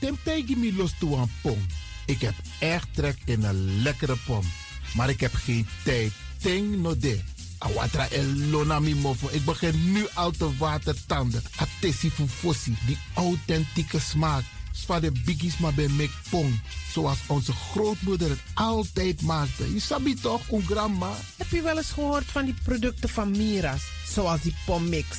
Temptegi mi los pom. Ik heb echt trek in een lekkere pom. Maar ik heb geen tijd. Ting no de. Awatra elona mi mofo. Ik begin nu al te watertanden. Atesi fufosi. Die authentieke smaak. Zwa de biggies maar bij mek pom. Zoals onze grootmoeder het altijd maakte. Je sabi toch, een grandma? Heb je wel eens gehoord van die producten van Mira's? Zoals die pommix.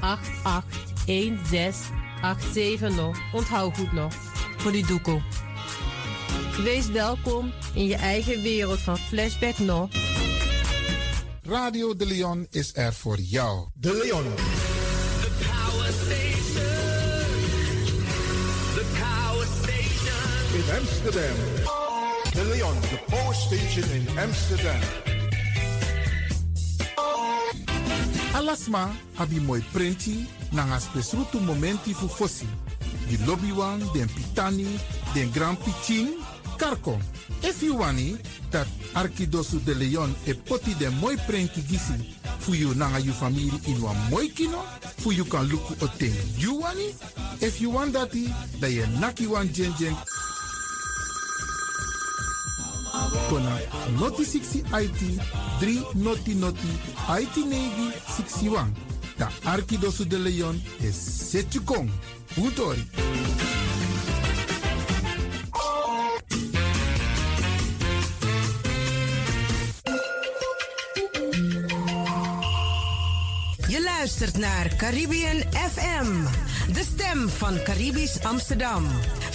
881687 nog. Onthoud goed nog. Voor die doekoe. Wees welkom in je eigen wereld van Flashback nog. Radio De Leon is er voor jou. De Leon. The power station. The power station. In Amsterdam. De Leon, the power station in Amsterdam. Alasma abi moi prenti nanga spesrutu momenti fu fosi. Di lobby wan, den pitani, den grand pitin, karko. If you wani, dat Arkidosu de Leon e poti den moi prenti gisi fu you nanga you family in wan moi kino, fu you kan luku o ten you wani. If you want dati, da ye naki wan jen jen Kona noti 60 IT 3 noti noti IT negi 61. Da Arkidosu de Leon is Setchukong. Utori. Je luistert naar Caribbean FM, de stem van Caribisch Amsterdam.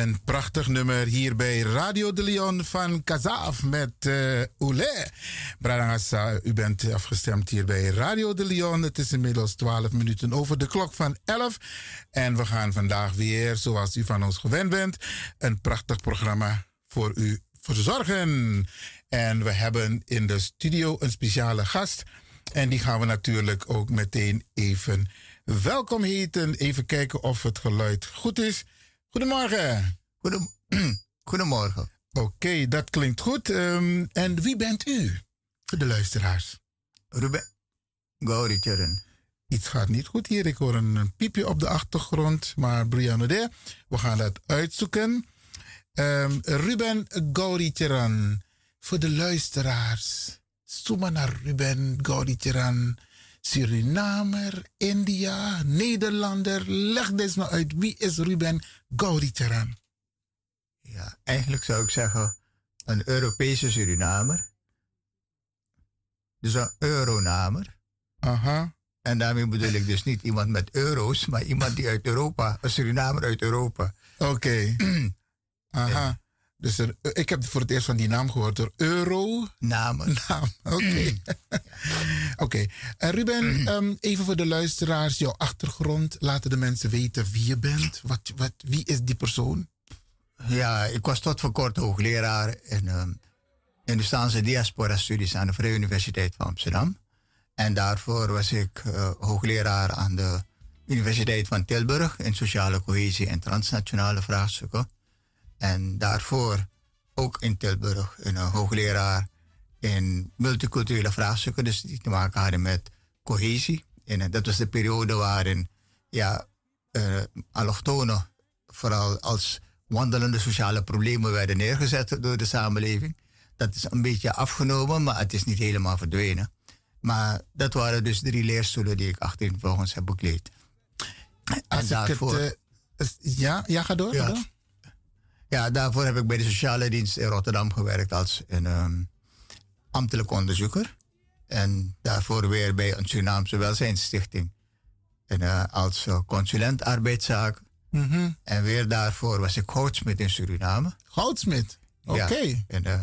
Een prachtig nummer hier bij Radio de Leon van Kazaaf met uh, Oulé. Bradangasa, u bent afgestemd hier bij Radio de Leon. Het is inmiddels 12 minuten over de klok van 11. En we gaan vandaag weer, zoals u van ons gewend bent, een prachtig programma voor u verzorgen. En we hebben in de studio een speciale gast. En die gaan we natuurlijk ook meteen even welkom heten. Even kijken of het geluid goed is. Goedemorgen. Goedem Goedemorgen. Oké, dat klinkt goed. Um, en wie bent u? Voor de luisteraars. Ruben Gauriceren. Iets gaat niet goed hier. Ik hoor een, piepje op de achtergrond. Maar Brianna de, we gaan dat uitzoeken. Um, Ruben Gauriceren. Voor de luisteraars. Zoek maar naar Ruben Gauriceren. Surinamer, India, Nederlander. Leg deze nou uit. Wie is Ruben Gauriceren? Ja, eigenlijk zou ik zeggen een Europese Surinamer. Dus een euronamer. Aha. En daarmee bedoel ik dus niet iemand met euro's, maar iemand die uit Europa, een Surinamer uit Europa. Oké. Aha. Dus er, ik heb voor het eerst van die naam gehoord door Euro. Namen. Naam. Oké. Oké. En Ruben, ehm, even voor de luisteraars, jouw achtergrond. Laten de mensen weten wie je bent. Wat, wat, wie is die persoon? Ja, ik was tot voor kort hoogleraar in um, Hindustaanse diaspora-studies aan de Vrije Universiteit van Amsterdam. En daarvoor was ik uh, hoogleraar aan de Universiteit van Tilburg in sociale cohesie en transnationale vraagstukken. En daarvoor ook in Tilburg een hoogleraar in multiculturele vraagstukken, dus die te maken hadden met cohesie. En eh, dat was de periode waarin ja, uh, allochtonen vooral als wandelende sociale problemen werden neergezet door de samenleving. Dat is een beetje afgenomen, maar het is niet helemaal verdwenen. Maar dat waren dus drie leerstoelen die ik achtereenvolgens heb bekleed. En daarvoor, het, uh, ja, ja, ga door. Ja, ga door. Ja, daarvoor heb ik bij de sociale dienst in Rotterdam gewerkt als een um, ambtelijk onderzoeker. En daarvoor weer bij een Surinaamse welzijnsstichting. En, uh, als uh, consulent arbeidszaken. Mm -hmm. En weer daarvoor was ik goudsmid in Suriname. Goudsmid? Oké. Okay. Ja, en, uh,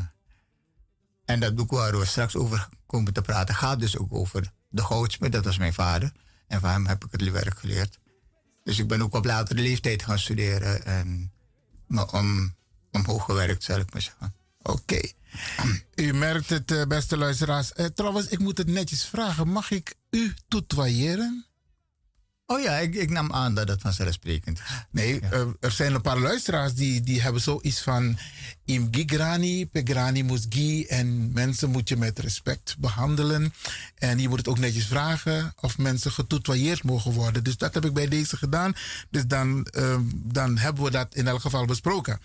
en dat boek waar we straks over komen te praten gaat dus ook over de goudsmid. Dat was mijn vader. En van hem heb ik het werk geleerd. Dus ik ben ook op latere leeftijd gaan studeren. En om, omhoog gewerkt, zal ik maar zeggen. Oké. U merkt het, beste luisteraars. Uh, trouwens, ik moet het netjes vragen. Mag ik u tutoyeren? Oh ja, ik, ik nam aan dat het vanzelfsprekend is. Nee, ja. uh, er zijn een paar luisteraars die, die hebben zoiets van... Im gigrani, pegrani musgi. En mensen moet je met respect behandelen. En je moet het ook netjes vragen of mensen getutoyeerd mogen worden. Dus dat heb ik bij deze gedaan. Dus dan, uh, dan hebben we dat in elk geval besproken.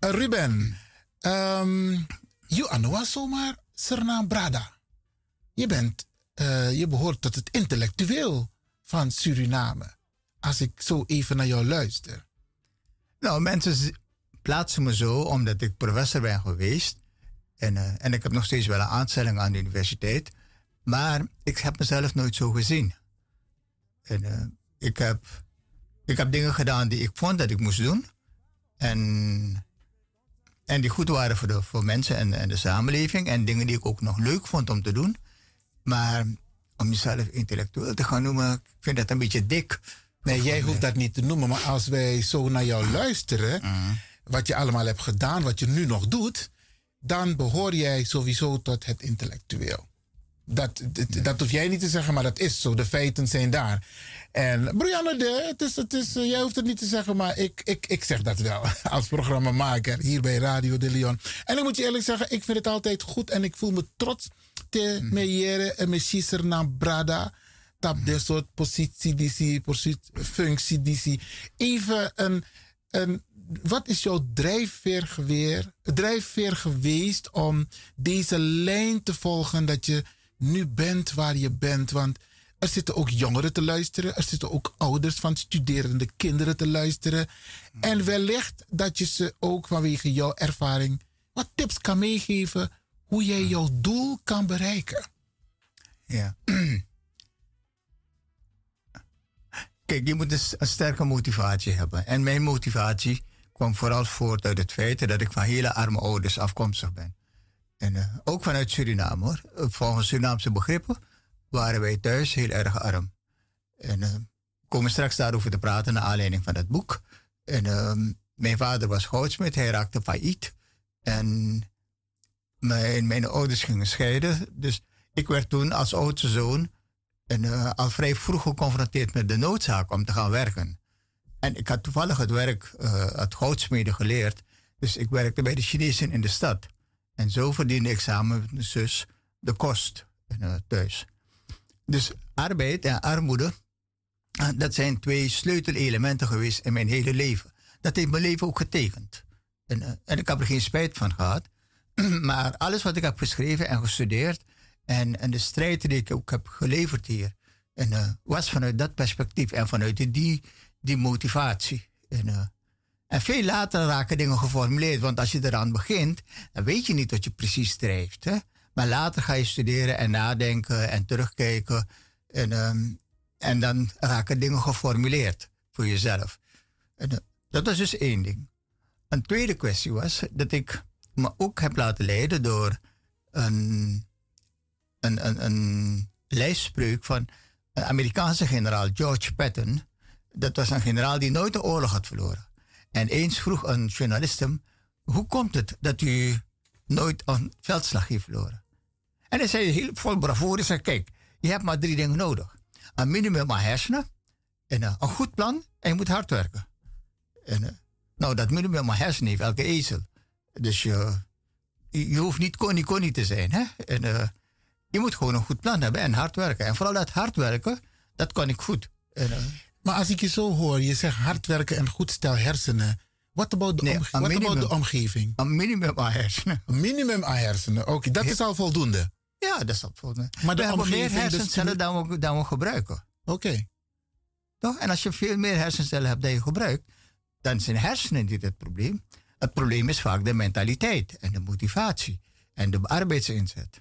Uh, Ruben, um, je anoa zomaar Sernam Brada. Je bent, je behoort tot het intellectueel van Suriname. Als ik zo even naar jou luister. Nou, mensen plaatsen me zo omdat ik professor ben geweest. En, uh, en ik heb nog steeds wel een aanstelling aan de universiteit. Maar ik heb mezelf nooit zo gezien. En uh, ik, heb, ik heb dingen gedaan die ik vond dat ik moest doen. En, en die goed waren voor, de, voor mensen en, en de samenleving. En dingen die ik ook nog leuk vond om te doen. Maar om jezelf intellectueel te gaan noemen, ik vind dat een beetje dik. Nee, jij hoeft dat niet te noemen, maar als wij zo naar jou luisteren, Mhm. wat je allemaal hebt gedaan, wat je nu nog doet, dan behoor jij sowieso tot het intellectueel. Dat, dat, dat hoef jij niet te zeggen, maar dat is zo. De feiten zijn daar. En Brianne, de, het is, het is, jij hoeft het niet te zeggen, maar ik, ik, ik zeg dat wel als programmamaker hier bij Radio de Leon. En ik moet je eerlijk zeggen, ik vind het altijd goed en ik voel me trots te Mhm. meijeren en me naar Brada. Tap de soort positie die zie, functie die zie. Even een, een, wat is jouw drijfveer, geweer, drijfveer geweest om deze lijn te volgen dat je nu bent waar je bent? Want er zitten ook jongeren te luisteren. Er zitten ook ouders van studerende kinderen te luisteren. En wellicht dat je ze ook vanwege jouw ervaring wat tips kan meegeven hoe jij jouw doel kan bereiken. Ja. Kijk, je moet dus een sterke motivatie hebben. En mijn motivatie kwam vooral voort uit het feit dat ik van hele arme ouders afkomstig ben. En uh, ook vanuit Suriname hoor. Volgens Surinaamse begrippen waren wij thuis heel erg arm. En uh, we komen straks daarover te praten naar aanleiding van het boek. En uh, mijn vader was goudsmid, hij raakte failliet. En mijn, mijn ouders gingen scheiden. Dus ik werd toen als oudste zoon en, uh, al vrij vroeg geconfronteerd met de noodzaak om te gaan werken. En ik had toevallig het werk, uh, het goudsmeden geleerd. Dus ik werkte bij de Chinezen in de stad. En zo verdiende ik samen met mijn zus de kost uh, thuis. Dus arbeid en armoede, dat zijn twee sleutelelementen geweest in mijn hele leven. Dat heeft mijn leven ook getekend. En, en ik heb er geen spijt van gehad. maar alles wat ik heb geschreven en gestudeerd en, en de strijd die ik ook heb geleverd hier, en, uh, was vanuit dat perspectief en vanuit die, die motivatie. En, uh, en veel later raken dingen geformuleerd, want als je eraan begint, dan weet je niet wat je precies strijft. Hè? Maar later ga je studeren en nadenken en terugkijken. En, ehm, en dan raken dingen geformuleerd voor jezelf. En, eh, dat was dus één ding. Een tweede kwestie was dat ik me ook heb laten leiden door een, een, een, een van een Amerikaanse generaal, George Patton. Dat was een generaal die nooit de oorlog had verloren. En eens vroeg een journalist hem: Hoe komt het dat u nooit een veldslag heeft verloren? En hij zei heel vol bravoure: zei, Kijk, je hebt maar drie dingen nodig: een minimum aan hersenen, en, uh, een goed plan en je moet hard werken. En, uh, nou, dat minimum aan hersenen heeft elke ezel. Dus je, je hoeft niet koning koning te zijn. Hè? En, uh, je moet gewoon een goed plan hebben en hard werken. En vooral dat hard werken, dat kan ik goed. En, maar als ik je zo hoor, je zegt hard werken en goed stel hersenen. Wat about de, nee, omge what about de omgeving? Een minimum aan hersenen. Een minimum aan hersenen, oké. dat is al voldoende? Ja, dat is al voldoende. Maar we hebben meer hersencellen dan we, dan we gebruiken. Oké. Toch? En als je veel meer hersencellen hebt dan je gebruikt, dan zijn hersenen niet het probleem. Het probleem is vaak de mentaliteit en de motivatie en de arbeidsinzet.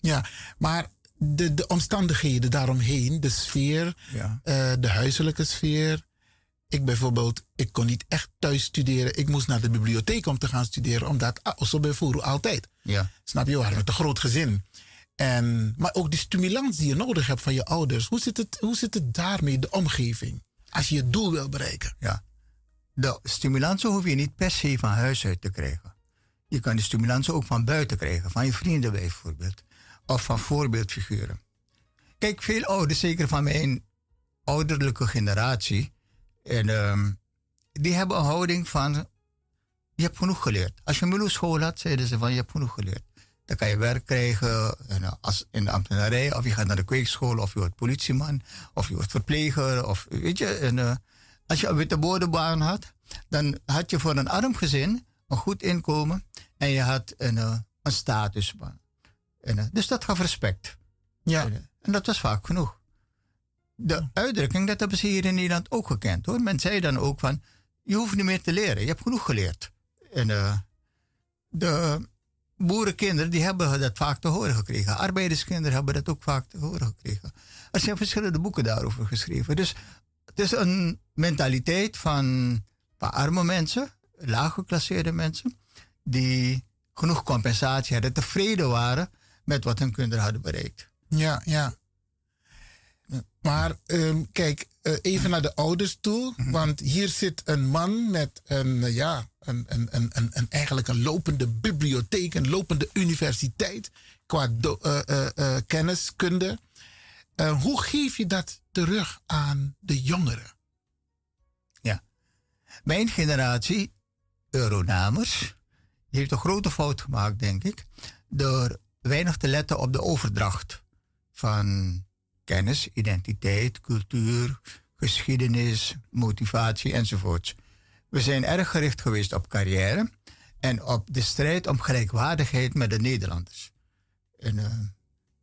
Ja, maar de, de omstandigheden daaromheen, de sfeer, ja. uh, de huiselijke sfeer. Ik bijvoorbeeld, ik kon niet echt thuis studeren. Ik moest naar de bibliotheek om te gaan studeren, omdat zo bijvoorbeeld altijd. Ja. Snap je, we waren met een groot gezin. En, maar ook de stimulans die je nodig hebt van je ouders. Hoe zit het, hoe zit het daarmee, de omgeving? Als je je doel wil bereiken. Ja. De stimulansen hoef je niet per se van huis uit te krijgen. Je kan de stimulansen ook van buiten krijgen, van je vrienden bijvoorbeeld of van voorbeeldfiguren. Kijk, veel ouders, zeker van mijn ouderlijke generatie, en, um, die hebben een houding van: je hebt genoeg geleerd. Als je een school had, zeiden ze van: je hebt genoeg geleerd. Dan kan je werk krijgen en, uh, als in de ambtenarij, of je gaat naar de kweekschool, of je wordt politieman, of je wordt verpleger, of weet je. En, uh, als je een witte bodembaan had, dan had je voor een arm gezin een goed inkomen en je had een, uh, een statusbaan. En, uh, dus dat gaf respect. Ja. En, uh, en, dat was vaak genoeg. De uitdrukking, dat hebben ze hier in Nederland ook gekend hoor. Men zei dan ook van, je hoeft niet meer te leren, je hebt genoeg geleerd. En uh, de boerenkinderen, die hebben dat vaak te horen gekregen. Arbeiderskinderen hebben dat ook vaak te horen gekregen. Er zijn verschillende boeken daarover geschreven. Dus is een mentaliteit van, van arme mensen, laaggeklasseerde mensen, die genoeg compensatie hadden, tevreden waren met wat hun kinderen hadden bereikt. Ja, ja. Maar um, kijk, uh, even naar de ouders toe. -hmm. Want hier zit een man met een, uh, ja, een, een, een, een, een, eigenlijk een lopende bibliotheek, een lopende universiteit qua do, uh, kenniskunde. hoe geef je dat terug aan de jongeren? Ja, mijn generatie, Euronamers, heeft een grote fout gemaakt, denk ik, door weinig te letten op de overdracht van kennis, identiteit, cultuur, geschiedenis, motivatie enzovoorts. We zijn erg gericht geweest op carrière en op de strijd om gelijkwaardigheid met de Nederlanders. En, uh,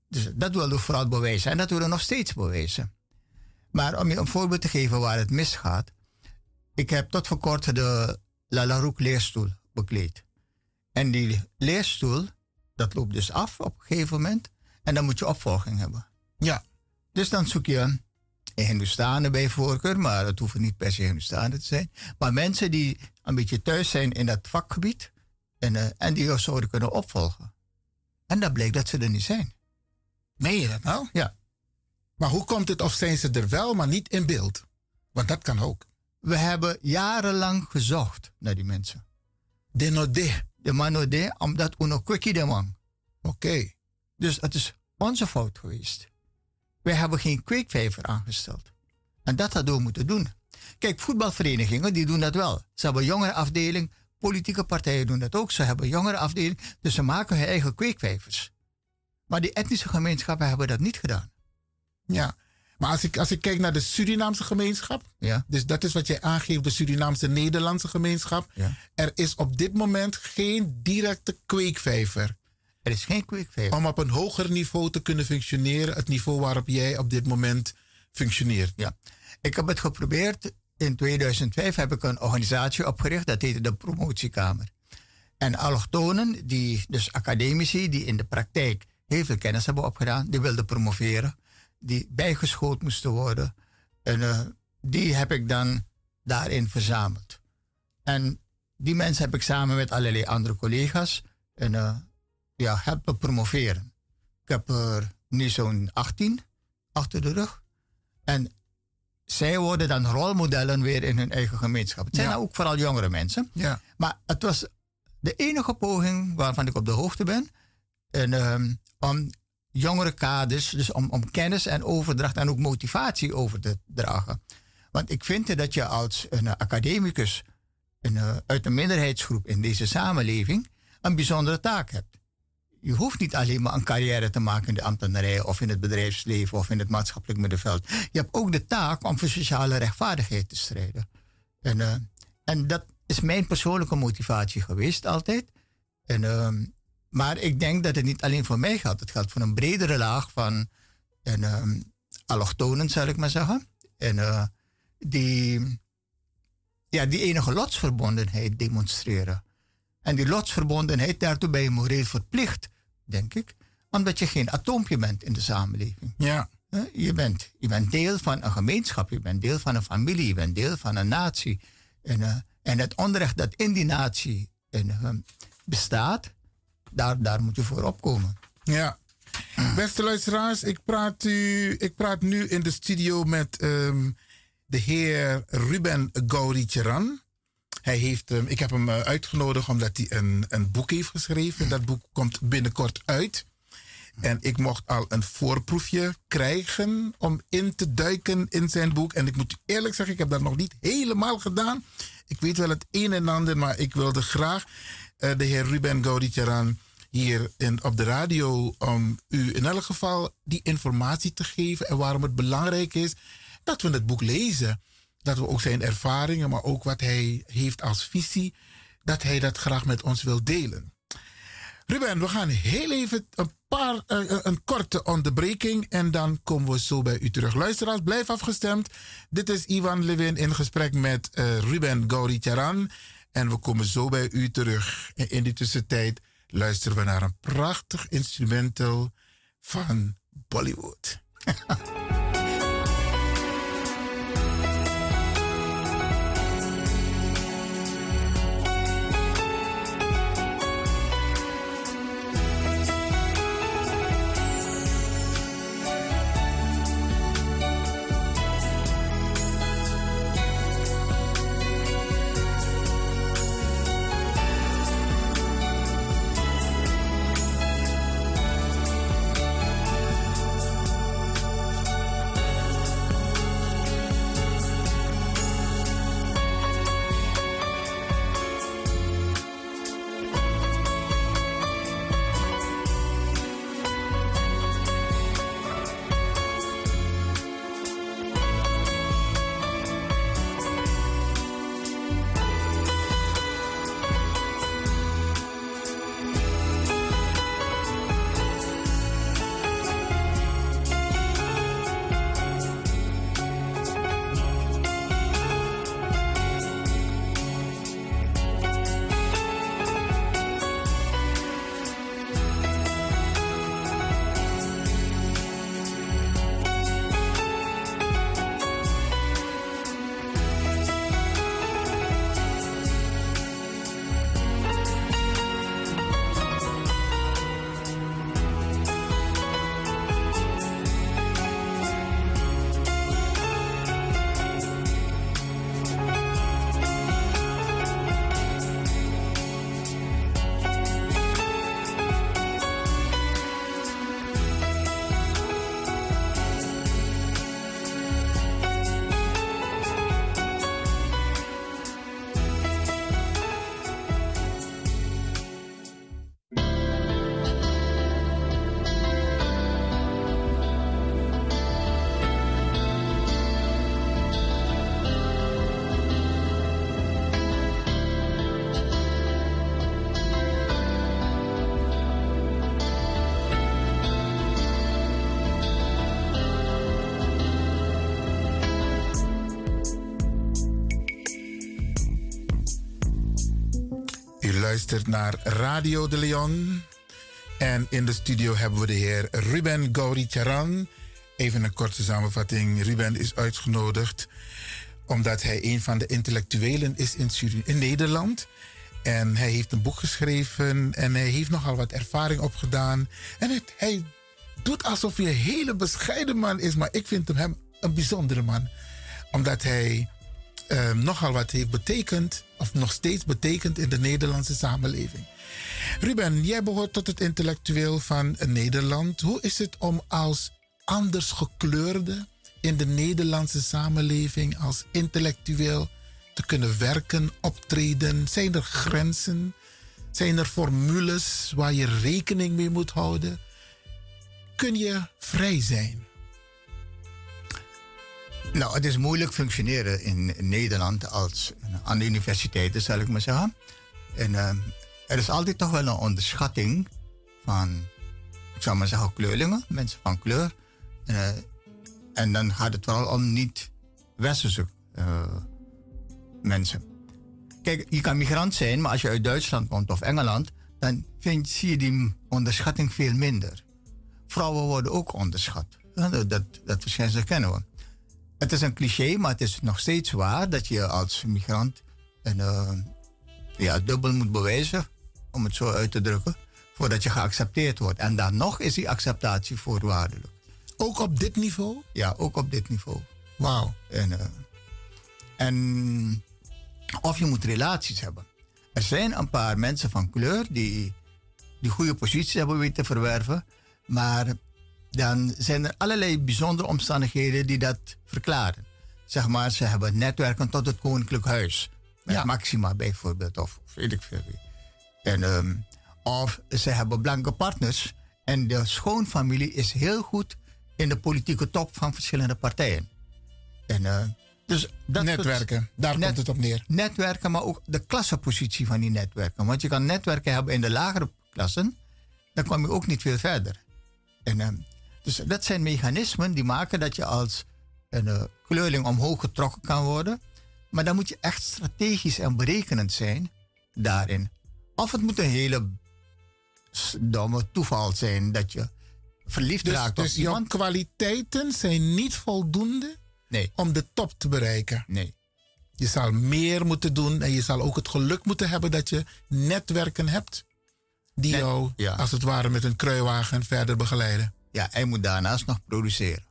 dus dat wilden we vooral bewijzen en dat willen we nog steeds bewijzen. Maar om je een voorbeeld te geven waar het misgaat. Ik heb tot voor kort de Lalaroek leerstoel bekleed. En die leerstoel, dat loopt dus af op een gegeven moment. En dan moet je opvolging hebben. Ja. Dus dan zoek je een Hindustanen bij voorkeur, maar het hoeven niet per se Hindustanen te zijn. Maar mensen die een beetje thuis zijn in dat vakgebied en, uh, en die zouden kunnen opvolgen. En dan bleek dat ze er niet zijn. Meen je dat nou? Ja. Maar hoe komt het of zijn ze er wel, maar niet in beeld? Want dat kan ook. We hebben jarenlang gezocht naar die mensen. De node. De manode, omdat uno kwikkie de man. Oké. Okay. Dus het is onze fout geweest. Wij hebben geen kweekvijver aangesteld. En dat hadden we moeten doen. Kijk, voetbalverenigingen die doen dat wel. Ze hebben jongerenafdeling, politieke partijen doen dat ook. Ze hebben jongerenafdeling, dus ze maken hun eigen kweekvijvers. Maar die etnische gemeenschappen hebben dat niet gedaan. Ja, maar als ik, als ik kijk naar de Surinaamse gemeenschap, ja. dus dat is wat jij aangeeft, de Surinaamse Nederlandse gemeenschap. Ja. Er is op dit moment geen directe kweekvijver. Er is geen kweekvijver. Om op een hoger niveau te kunnen functioneren, het niveau waarop jij op dit moment functioneert. Ja, ik heb het geprobeerd. In 2005 heb ik een organisatie opgericht, dat heette de Promotiekamer. En allochtonen, die, dus academici die in de praktijk heel veel kennis hebben opgedaan, die wilden promoveren, die bijgeschoold moesten worden. En uh, die heb ik dan daarin verzameld. En die mensen heb ik samen met allerlei andere collega's en, uh, ja, helpen promoveren. Ik heb er nu zo'n 18 achter de rug. En zij worden dan rolmodellen weer in hun eigen gemeenschap. Het zijn ook vooral jongere mensen. Ja. Maar het was de enige poging waarvan ik op de hoogte ben. En, um, om jongere kaders, dus om, om kennis en overdracht en ook motivatie over te dragen. Want ik vind dat je als een academicus een, eh, uit een minderheidsgroep in deze samenleving een bijzondere taak hebt. Je hoeft niet alleen maar een carrière te maken in de ambtenarij of in het bedrijfsleven of in het maatschappelijk middenveld. Je hebt ook de taak om voor sociale rechtvaardigheid te strijden. En, uh, en dat is mijn persoonlijke motivatie geweest altijd. En, uh, maar ik denk dat het niet alleen voor mij geldt. Het geldt voor een bredere laag van en, uh, allochtonen, zal ik maar zeggen. En uh, die, ja, die enige lotsverbondenheid demonstreren. En die lotsverbondenheid, daartoe ben je moreel verplicht, denk ik. Omdat je geen atoompje bent in de samenleving. Ja. Je bent, je bent deel van een gemeenschap, je bent deel van een familie, je bent deel van een natie. En, uh, en het onrecht dat in die natie en, uh, bestaat, daar, daar moet je voor opkomen. Ja. Beste luisteraars, ik praat, u, ik praat nu in de studio met um, de heer Ruben Gauricheran. Hij heeft, um, ik heb hem uh, uitgenodigd omdat hij een, een boek heeft geschreven. Dat boek komt binnenkort uit. En ik mocht al een voorproefje krijgen om in te duiken in zijn boek. En ik moet eerlijk zeggen, ik heb dat nog niet helemaal gedaan. Ik weet wel het een en ander, maar ik wilde graag uh, de heer Ruben Gauricheran hier in, op de radio om u in elk geval die informatie te geven en waarom het belangrijk is dat we het boek lezen. Dat we ook zijn ervaringen, maar ook wat hij heeft als visie, dat hij dat graag met ons wil delen. Ruben, we gaan heel even een, paar, uh, een korte onderbreking en dan komen we zo bij u terug. Luisteraars, blijf afgestemd. Dit is Ivan Levin in gesprek met uh, Ruben Gauricharan. En we komen zo bij u terug. In die tussentijd luisteren we naar een prachtig instrumental van Bollywood. luistert naar Radio de Leon. En in de studio hebben we de heer Ruben Gauri Charan. Even een korte samenvatting. Ruben is uitgenodigd omdat hij een van de intellectuelen is in Nederland. En hij heeft een boek geschreven en hij heeft nogal wat ervaring opgedaan. En het- hij doet alsof hij een hele bescheiden man is, maar ik vind hem een bijzondere man. Omdat hij eh, nogal wat heeft betekend, of nog steeds betekent in de Nederlandse samenleving. Ruben, jij behoort tot het intellectueel van Nederland. Hoe is het om als anders gekleurde in de Nederlandse samenleving als intellectueel te kunnen werken, optreden? Zijn er grenzen? Zijn er formules waar je rekening mee moet houden? Kun je vrij zijn? Nou, het is moeilijk functioneren in Nederland als aan de universiteiten, zal ik maar zeggen. En eh, er is altijd toch wel een onderschatting van, ik zou maar zeggen, kleurlingen, mensen van kleur. En, eh, dan gaat het vooral om niet-westerse eh, mensen. Kijk, je kan migrant zijn, maar als je uit Duitsland komt of Engeland, dan vind, zie je die onderschatting veel minder. Vrouwen worden ook onderschat. Dat, dat, dat verschijnsel kennen we. Het is een cliché, maar het is nog steeds waar dat je als migrant een, eh, ja, dubbel moet bewijzen, om het zo uit te drukken, voordat je geaccepteerd wordt. En dan nog is die acceptatie voorwaardelijk. Ook op dit niveau? Ja, ook op dit niveau. Wauw. En, eh, en of je moet relaties hebben. Er zijn een paar mensen van kleur die, die goede posities hebben weten te verwerven, maar dan zijn er allerlei bijzondere omstandigheden die dat verklaren. Zeg maar, ze hebben netwerken tot het Koninklijk Huis. Met Maxima bijvoorbeeld, of weet ik veel. En, ehm, of ze hebben blanke partners. En de schoonfamilie is heel goed in de politieke top van verschillende partijen. En, eh, dus dat Netwerken, daar komt het op neer. Netwerken, maar ook de klassenpositie van die netwerken. Want je kan netwerken hebben in de lagere klassen, dan kom je ook niet veel verder. En, ehm, dus dat zijn mechanismen die maken dat je als een eh, kleurling omhoog getrokken kan worden. Maar dan moet je echt strategisch en berekenend zijn daarin. Of het moet een hele domme toeval zijn dat je verliefd Dus, raakt op dus iemand. kwaliteiten zijn niet voldoende nee. om de top te bereiken. Nee. Je zal meer moeten doen en je zal ook het geluk moeten hebben dat je netwerken hebt die Net- jou ja. als het ware met een kruiwagen verder begeleiden. Ja, hij moet daarnaast nog produceren.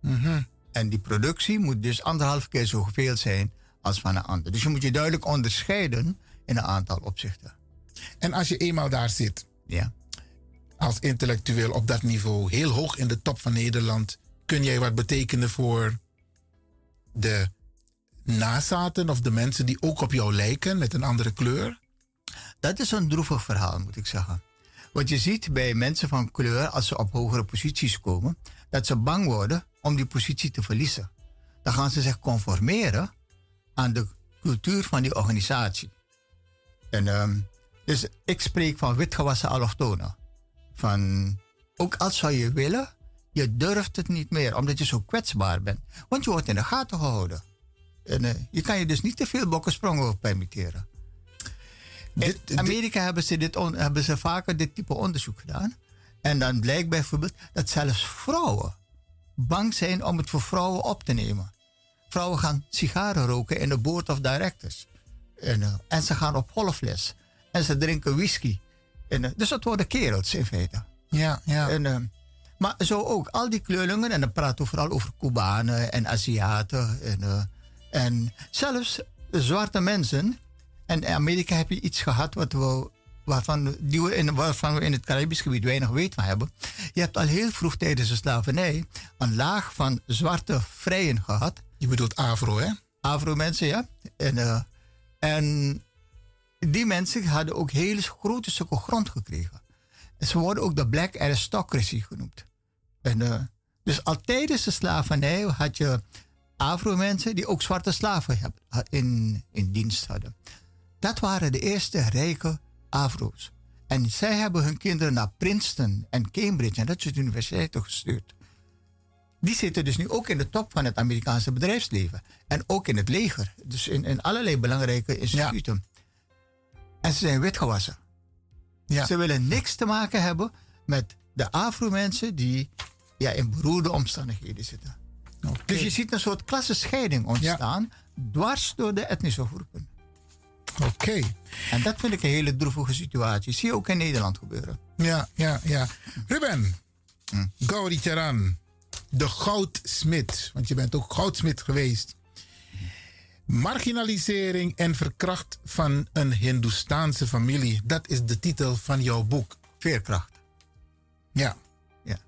Mhm. En die productie moet dus anderhalf keer zoveel zijn als van een ander. Dus je moet je duidelijk onderscheiden in een aantal opzichten. En als je eenmaal daar zit, ja. als intellectueel op dat niveau, heel hoog in de top van Nederland, kun jij wat betekenen voor de nazaten of de mensen die ook op jou lijken met een andere kleur? Dat is een droevig verhaal, moet ik zeggen. Wat je ziet bij mensen van kleur als ze op hogere posities komen, dat ze bang worden om die positie te verliezen. Dan gaan ze zich conformeren aan de cultuur van die organisatie. En, ehm, dus ik spreek van witgewassen allochtonen. Van, ook als zou je willen, je durft het niet meer, omdat je zo kwetsbaar bent. Want je wordt in de gaten gehouden. En eh, je kan je dus niet te veel bokkensprongen permitteren. In Amerika hebben ze, dit on- hebben ze vaker dit type onderzoek gedaan. En dan blijkt bijvoorbeeld dat zelfs vrouwen bang zijn om het voor vrouwen op te nemen. Vrouwen gaan sigaren roken in de board of directors. En, eh, en ze gaan op golfles. En ze drinken whisky. En, eh, dus dat worden kerels in feite. Ja, ja. En, eh, maar zo ook, al die kleurlingen, en dan praten we vooral over Cubanen en Aziaten. En, en zelfs zwarte mensen. En in Amerika heb je iets gehad wat we, waarvan, die we in, waarvan we in het Caribisch gebied weinig weet van hebben. Je hebt al heel vroeg tijdens de slavernij een laag van zwarte vrijen gehad. Je bedoelt Afro, hè? Afro-mensen, ja. En, eh, en die mensen hadden ook hele grote stukken grond gekregen. En ze worden ook de black aristocracy genoemd. En, eh, dus al tijdens de slavernij had je Afro-mensen die ook zwarte slaven in, in dienst hadden. Dat waren de eerste rijke Afro's. En zij hebben hun kinderen naar Princeton en Cambridge en dat soort universiteiten gestuurd. Die zitten dus nu ook in de top van het Amerikaanse bedrijfsleven. En ook in het leger. Dus in, in allerlei belangrijke instituten. En ze zijn wit gewassen. Ja. Ze willen niks te maken hebben met de Afro-mensen die ja, in beroerde omstandigheden zitten. Dus je ziet een soort klassenscheiding ontstaan, dwars door de etnische groepen. Oké. En dat vind ik een hele droevige situatie. Zie je ook in Nederland gebeuren. Ja, ja, ja. Ruben, Hm. Gauri de goudsmid, want je bent ook goudsmid geweest. Marginalisering en verkracht van een Hindoestaanse familie. Dat is de titel van jouw boek. Veerkracht. Ja. ja.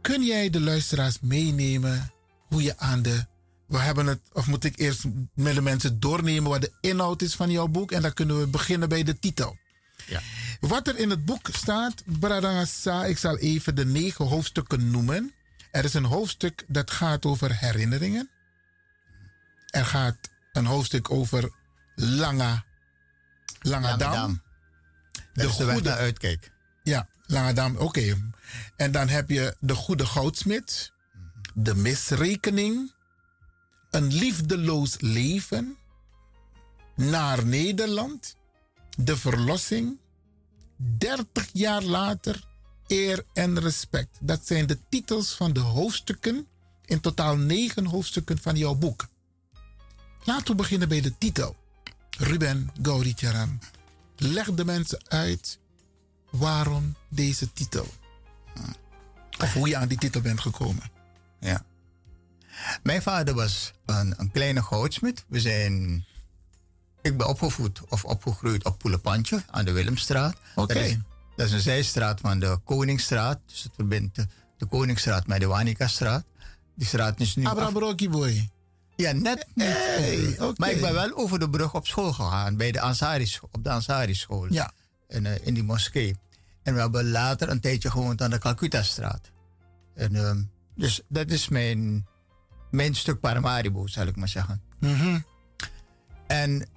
Kun jij de luisteraars meenemen hoe je aan de. We hebben het, of moet ik eerst met de mensen doornemen wat de inhoud is van jouw boek? En dan kunnen we beginnen bij de titel. Ja. Wat er in het boek staat, Bradangasa, ik zal even de negen hoofdstukken noemen. Er is een hoofdstuk dat gaat over herinneringen. Er gaat een hoofdstuk over. Langadam. Dat is de weg naar uitkijk. Ja, Langadam, oké. En dan heb je de goede goudsmid, de misrekening, een liefdeloos leven, naar Nederland, de verlossing, 30 jaar later, eer en respect. Dat zijn de titels van de hoofdstukken, in totaal negen hoofdstukken van jouw boek. Laten we beginnen bij de titel. Ruben Gauricharan. Leg de mensen uit waarom deze titel. Of hoe je aan die titel bent gekomen. Ja. Mijn vader was een, een kleine goudsmid. We zijn... Ik ben opgevoed of opgegroeid op Poelepantje aan de Willemstraat. Oké. Dat, is- dat is een zijstraat van de Koningsstraat. Dus het verbindt de, de Koningsstraat met de Wanika-straat. Die straat is nu... af- boy. Ja, net niet. Hey. Maar ik ben wel over de brug op school gegaan, bij de Ansari, scho- op de Ansari-school. Ja. In, eh, in die moskee. En we hebben later een tijdje gewoond aan de Calcutta-straat. En, ehm, dus dat is mijn, mijn stuk Paramaribo, zal ik maar zeggen. Mhm. En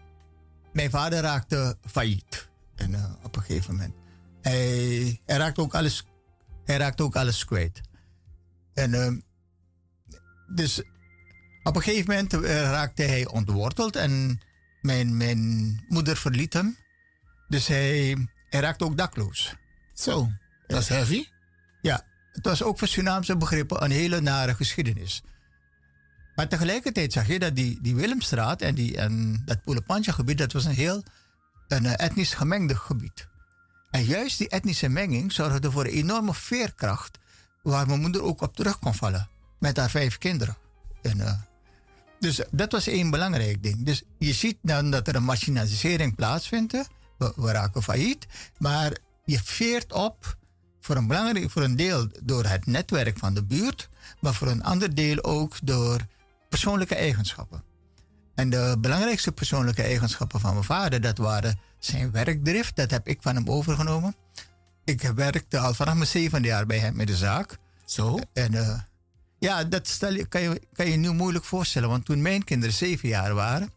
mijn vader raakte failliet en, eh, op een gegeven moment. Hij, hij, raakte ook alles, hij raakte ook alles kwijt. En ehm, dus op een gegeven moment eh, raakte hij ontworteld en mijn, mijn moeder verliet hem. Dus hij, hij raakte ook dakloos. Zo, dat is heavy. Ja, het was ook voor Surinaamse begrippen een hele nare geschiedenis. Maar tegelijkertijd zag je dat die, die Willemstraat en, die, en dat Poelepantje gebied, dat was een heel een eh, etnisch gemengde gebied. En juist die etnische menging zorgde voor een enorme veerkracht, waar mijn moeder ook op terug kon vallen, met haar vijf kinderen. En, eh, dus dat was één belangrijk ding. Dus je ziet dan dat er een marginalisering plaatsvindt. we raken failliet, maar je veert op voor een, belangrijk, voor een deel door het netwerk van de buurt, maar voor een ander deel ook door persoonlijke eigenschappen. En de belangrijkste persoonlijke eigenschappen van mijn vader, dat waren zijn werkdrift. Dat heb ik van hem overgenomen. Ik werkte al vanaf mijn zevende jaar bij hem in de zaak. Zo? En eh, ja, dat stel je, kan, je, kan je nu moeilijk voorstellen. Want toen mijn kinderen zeven jaar waren,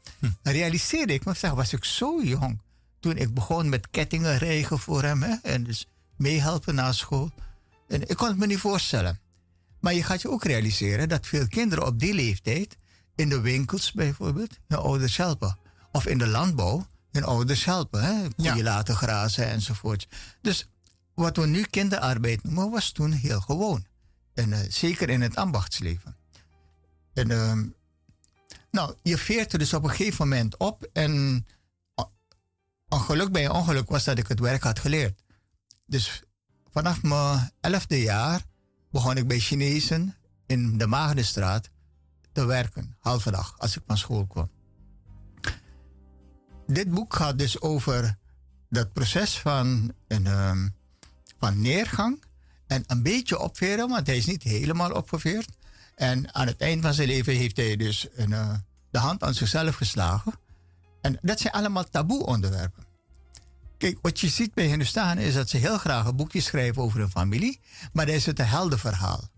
realiseerde ik me, zeg, was ik zo jong. Toen ik begon met kettingen rijgen voor hem. Hè, en dus meehelpen na school. En ik kon het me niet voorstellen. Maar je gaat je ook realiseren dat veel kinderen op die leeftijd in de winkels bijvoorbeeld hun ouders helpen. Of in de landbouw hun ouders helpen. Hè? Koeien laten grazen enzovoort. Dus wat we nu kinderarbeid noemen, was toen heel gewoon. En eh, zeker in het ambachtsleven. En ehm, nou, je veert er dus op een gegeven moment op. En o- een geluk bij ongeluk was dat ik het werk had geleerd. Dus vanaf mijn elfde jaar begon ik bij Chinezen in de Maagdenstraat te werken, halve dag, als ik van school kwam. Dit boek gaat dus over dat proces van, een, ehm, van neergang en een beetje opveren, want hij is niet helemaal opgeveerd. En aan het eind van zijn leven heeft hij dus een, eh, de hand aan zichzelf geslagen. En dat zijn allemaal taboe onderwerpen. Kijk, wat je ziet bij Hindustan is dat ze heel graag een boekje schrijven over hun familie, maar dan is het een heldenverhaal.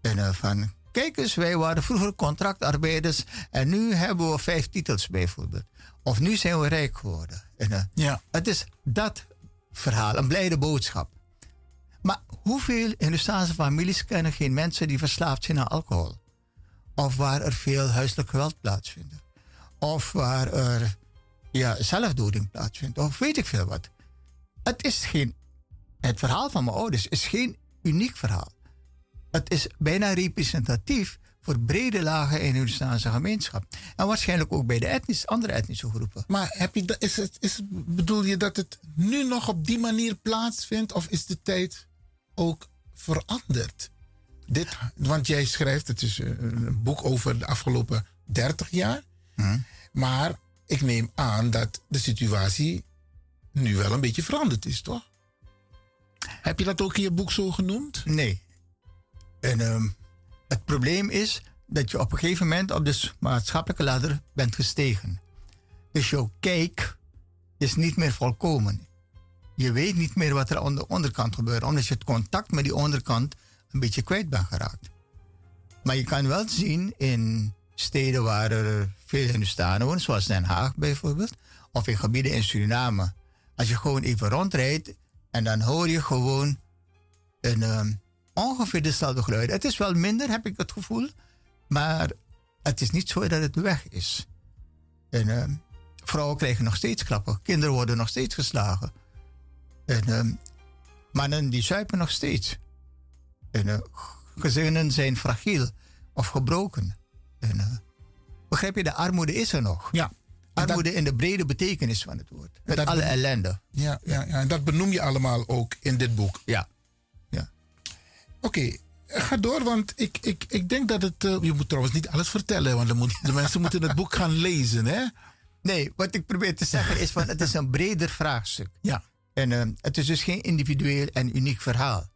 En eh, van, kijk eens, wij waren vroeger contractarbeiders en nu hebben we vijf titels bijvoorbeeld. Of nu zijn we rijk geworden. En, eh, Ja. Het is dat verhaal, een blijde boodschap. Maar hoeveel Hindustaanse families kennen geen mensen die verslaafd zijn aan alcohol? Of waar er veel huiselijk geweld plaatsvindt? Of waar er ja, zelfdoding plaatsvindt. Of weet ik veel wat. Het is geen. Het verhaal van mijn ouders is geen uniek verhaal. Het is bijna representatief voor brede lagen in de Hindustaanse gemeenschap. En waarschijnlijk ook bij de etnisch, andere etnische groepen. Maar heb je, is het, is bedoel je dat het nu nog op die manier plaatsvindt? Of is de tijd ook veranderd? Dit, want jij schrijft, het is een boek over de afgelopen 30 jaar. Hm. Maar ik neem aan dat de situatie nu wel een beetje veranderd is, toch? Heb je dat ook in je boek zo genoemd? Nee. En ehm, het probleem is dat je op een gegeven moment op de maatschappelijke ladder bent gestegen. Dus jouw kijk is niet meer volkomen. Je weet niet meer wat er aan de onderkant gebeurt, omdat je het contact met die onderkant een beetje kwijt bent geraakt. Maar je kan wel zien in steden waar er veel Hindustanen wonen, zoals Den Haag bijvoorbeeld, of in gebieden in Suriname. Als je gewoon even rondrijdt en dan hoor je gewoon een, ehm, ongeveer dezelfde geluiden. Het is wel minder, heb ik het gevoel, maar het is niet zo dat het weg is. En ehm, vrouwen krijgen nog steeds klappen, kinderen worden nog steeds geslagen. En ehm, mannen die zuipen nog steeds. En uh, gezinnen zijn fragiel of gebroken. En, uh, begrijp je, de armoede is er nog. Ja. Armoede in de brede betekenis van het woord. Met dat alle benoem- ellende. Ja, ja, ja, en dat benoem je allemaal ook in dit boek. Ja. Oké, ga door, want ik, ik, ik denk dat het... eh, je moet trouwens niet alles vertellen, want moet, de mensen moeten het boek gaan lezen, hè? Nee, wat ik probeer te zeggen is van het is een breder vraagstuk. Ja. En eh, het is dus geen individueel en uniek verhaal.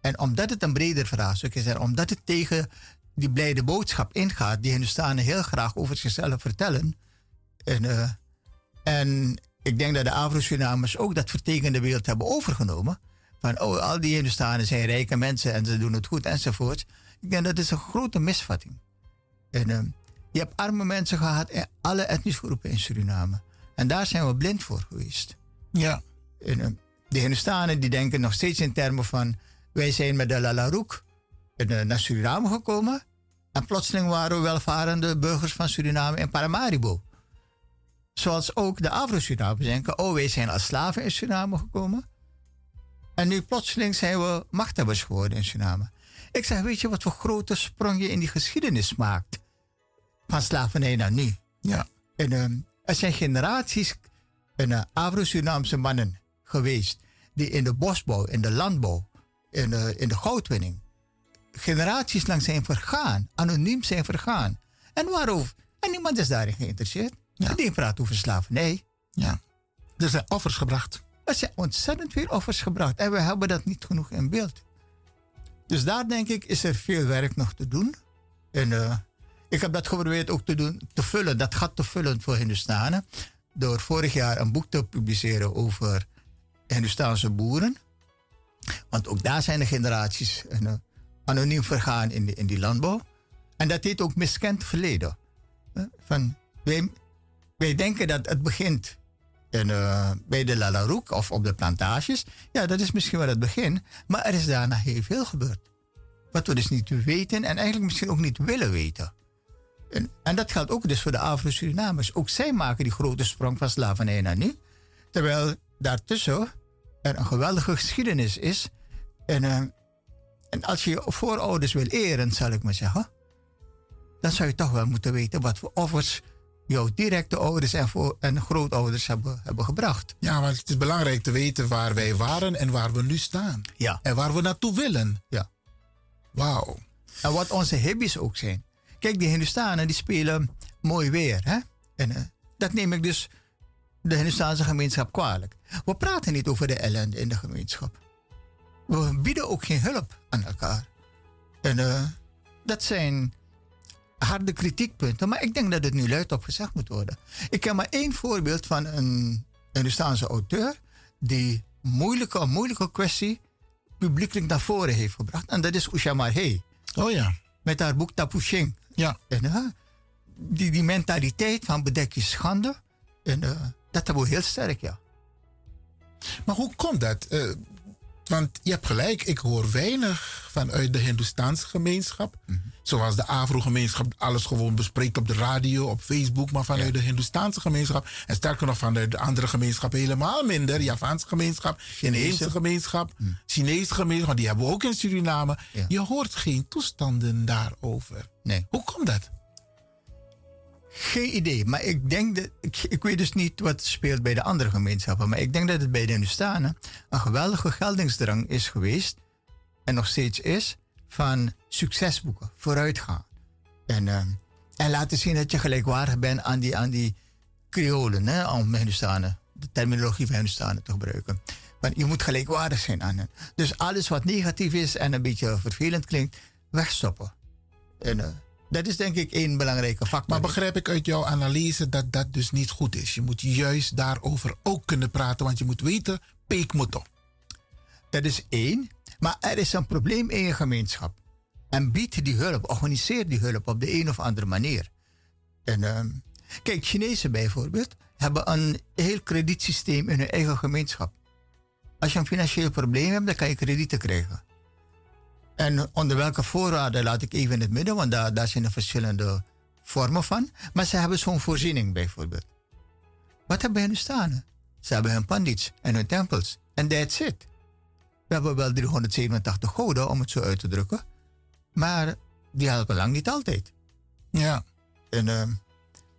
En omdat het een breder vraagstuk is en omdat het tegen die blijde boodschap ingaat, die Hindustanen heel graag over zichzelf vertellen. En, eh, en ik denk dat de Afro-Surinamers ook dat vertekende beeld hebben overgenomen. Van, oh, al die Hindustanen zijn rijke mensen en ze doen het goed enzovoort. Ik denk dat is een grote misvatting. En eh, je hebt arme mensen gehad in alle etnische groepen in Suriname. En daar zijn we blind voor geweest. Ja. En, eh, de Hindustanen die denken nog steeds in termen van... wij zijn met de Lalaroek naar Suriname gekomen... en plotseling waren we welvarende burgers van Suriname in Paramaribo. Zoals ook de Afro-Surinamers denken... oh, wij zijn als slaven in Suriname gekomen... en nu plotseling zijn we machthebbers geworden in Suriname. Ik zeg, weet je wat voor grote sprong je in die geschiedenis maakt? Van slavernij naar nu. Ja. En ehm, er zijn generaties en, eh, Afro-Surinaamse mannen geweest die in de bosbouw, in de landbouw, in de, in de goudwinning, generaties lang zijn vergaan, anoniem zijn vergaan. En waarover? En niemand is daarin geïnteresseerd. Iedereen praat over slavernij. Ja. Er zijn offers gebracht. Er zijn ontzettend veel offers gebracht en we hebben dat niet genoeg in beeld. Dus daar denk ik is er veel werk nog te doen. En eh, ik heb dat geprobeerd ook te doen, te vullen, dat gat te vullen voor Hindustanen. Door vorig jaar een boek te publiceren over Hindustaanse boeren. Want ook daar zijn de generaties eh, anoniem vergaan in, in die landbouw. En dat heet ook miskend verleden. Van, wij, denken dat het begint in, eh, bij de Lalaroek of op de plantages. Ja, dat is misschien wel het begin. Maar er is daarna heel veel gebeurd. Wat we dus niet weten en eigenlijk misschien ook niet willen weten. En, en dat geldt ook dus voor de Afro-Surinamers. Ook zij maken die grote sprong van slavernij naar nu. Terwijl daartussen er een geweldige geschiedenis is. En, en als je je voorouders wil eren, zal ik maar zeggen. Dan zou je toch wel moeten weten wat voor offers jouw directe ouders en, voor, en grootouders hebben, hebben gebracht. Ja, maar het is belangrijk te weten waar wij waren en waar we nu staan. Ja. En waar we naartoe willen. Ja. Wauw. En wat onze hobby's ook zijn. Kijk, die Hindustanen die spelen mooi weer. Hè? En eh, dat neem ik dus de Hindustaanse gemeenschap kwalijk. We praten niet over de ellende in de gemeenschap. We bieden ook geen hulp aan elkaar. En eh, dat zijn harde kritiekpunten, maar ik denk dat het nu luidop gezegd moet worden. Ik heb maar één voorbeeld van een Hindustaanse auteur die moeilijke, moeilijke kwestie publiekelijk naar voren heeft gebracht. En dat is Usha Marhe. Oh ja. Met haar boek Tapushing. Ja. En, eh, die, die mentaliteit van bedek je schande, en, eh, dat hebben we heel sterk, ja. Maar hoe komt dat? Want je hebt gelijk, ik hoor weinig vanuit de Hindoestaanse gemeenschap. Zoals de Afro-gemeenschap alles gewoon bespreekt op de radio, op Facebook. Maar vanuit de Hindoestaanse gemeenschap. En sterker nog vanuit de andere gemeenschap helemaal minder. Javaanse gemeenschap, Inheemse gemeenschap, Chinese gemeenschap. Die hebben we ook in Suriname. Je hoort geen toestanden daarover. Nee. Hoe komt dat? Geen idee, maar ik denk dat. Ik, ik weet dus niet wat speelt bij de andere gemeenschappen. Maar ik denk dat het bij de Hindustanen een geweldige geldingsdrang is geweest. En nog steeds is. Van succesboeken, vooruitgaan. En, eh, en laten zien dat je gelijkwaardig bent aan die, aan die Creolen, hè, om Hindustanen, de terminologie van Hindustanen te gebruiken. Want je moet gelijkwaardig zijn aan hen. Dus alles wat negatief is en een beetje vervelend klinkt, wegstoppen. En eh, dat is denk ik één belangrijke factor. Maar begrijp ik uit jouw analyse dat dat dus niet goed is? Je moet juist daarover ook kunnen praten, want je moet weten, peekmotto. Dat is één. Maar er is een probleem in je gemeenschap. En bied die hulp, organiseer die hulp op de een of andere manier. En, ehm, kijk, Chinezen bijvoorbeeld hebben een heel kredietsysteem in hun eigen gemeenschap. Als je een financieel probleem hebt, dan kan je kredieten krijgen. En onder welke voorwaarden laat ik even in het midden, want daar, daar zijn er verschillende vormen van. Maar ze hebben zo'n voorziening bijvoorbeeld. Wat hebben hun staan? Ze hebben hun pandits en hun tempels. En that's it. We hebben wel 387 goden, om het zo uit te drukken. Maar die helpen lang niet altijd. Ja. En, uh,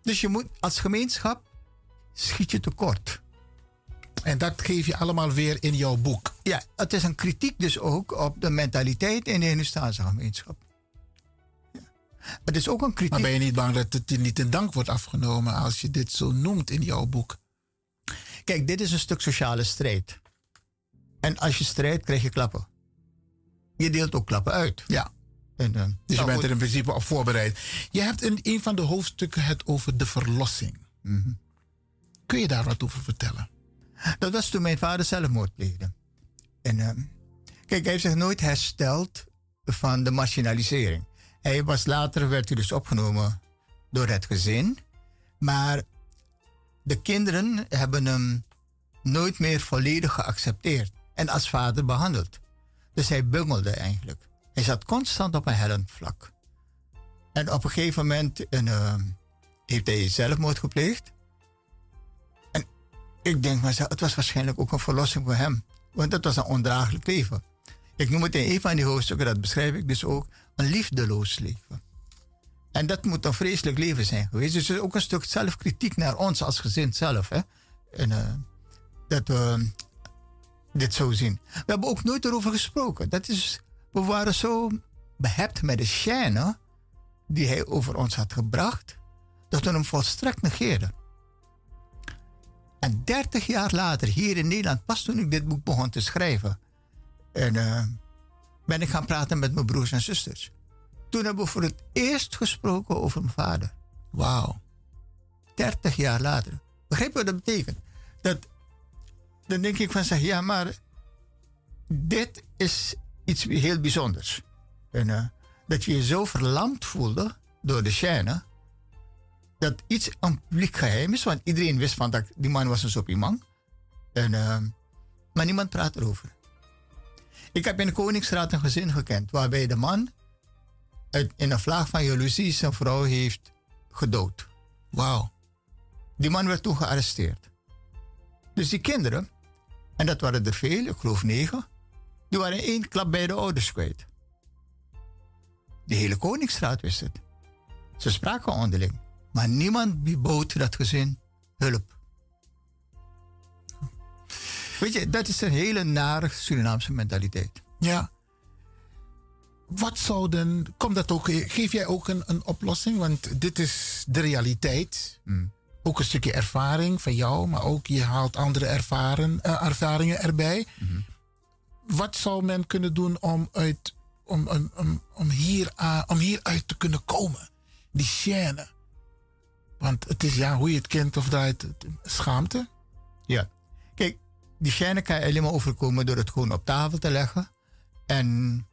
dus je moet als gemeenschap schiet je tekort. En dat geef je allemaal weer in jouw boek. Ja, het is een kritiek dus ook op de mentaliteit in de Hindustaanse gemeenschap. Ja. Het is ook een kritiek. Maar ben je niet bang dat het je niet in dank wordt afgenomen als je dit zo noemt in jouw boek? Kijk, dit is een stuk sociale strijd. En als je strijdt, krijg je klappen. Je deelt ook klappen uit. Ja. En, uh, dus je nou bent er in principe op voorbereid. Je hebt in een van de hoofdstukken het over de verlossing. Mhm. Kun je daar wat over vertellen? Dat was toen mijn vader zelfmoord pleegde. En uh, kijk, hij heeft zich nooit hersteld van de marginalisering. Hij was later, werd hij dus opgenomen door het gezin. Maar de kinderen hebben hem nooit meer volledig geaccepteerd. En als vader behandeld. Dus hij bungelde eigenlijk. Hij zat constant op een hellend vlak. En op een gegeven moment uh, heeft hij zelfmoord gepleegd. Ik denk mezelf, het was waarschijnlijk ook een verlossing voor hem. Want het was een ondraaglijk leven. Ik noem het in een van die hoofdstukken, dat beschrijf ik dus ook, een liefdeloos leven. En dat moet een vreselijk leven zijn geweest. Dus ook een stuk zelfkritiek naar ons als gezin zelf. Hè? En, uh, dat we dit zo zien. We hebben ook nooit erover gesproken. Dat is, we waren zo behept met de chaîne die hij over ons had gebracht, dat we hem volstrekt negeerden. En 30 jaar later, hier in Nederland, pas toen ik dit boek begon te schrijven, en, uh, ben ik gaan praten met mijn broers en zusters. Toen hebben we voor het eerst gesproken over mijn vader. Wauw. 30 jaar later. Begrijp je wat dat betekent? Dat, dan denk ik van zeg, ja, maar dit is iets heel bijzonders. En, uh, dat je je zo verlamd voelde door de chaîne, dat iets een publiek geheim is, want iedereen wist van dat die man was een soppie man. En, uh, maar niemand praat erover. Ik heb in de Koningsraad een gezin gekend waarbij de man uit, in een vlaag van jaloezie zijn vrouw heeft gedood. Wauw. Die man werd toen gearresteerd. Dus die kinderen, en dat waren er veel, ik geloof negen, die waren in één klap bij de ouders kwijt. De hele Koningsraad wist het. Ze spraken onderling, maar niemand bood dat gezin hulp. Weet je, dat is een hele nare Surinaamse mentaliteit. Ja. Wat zou dan. Komt dat ook, geef jij ook een, een oplossing? Want dit is de realiteit. Mm. Ook een stukje ervaring van jou, maar ook je haalt andere ervaren, uh, ervaringen erbij. Mm-hmm. Wat zou men kunnen doen om, uit, om, om, om, om, hier, uh, om hieruit te kunnen komen? Die chaîne. Want het is ja, hoe je het kent of draait, schaamte. Ja. Kijk, die chaîne kan je alleen maar overkomen door het gewoon op tafel te leggen. En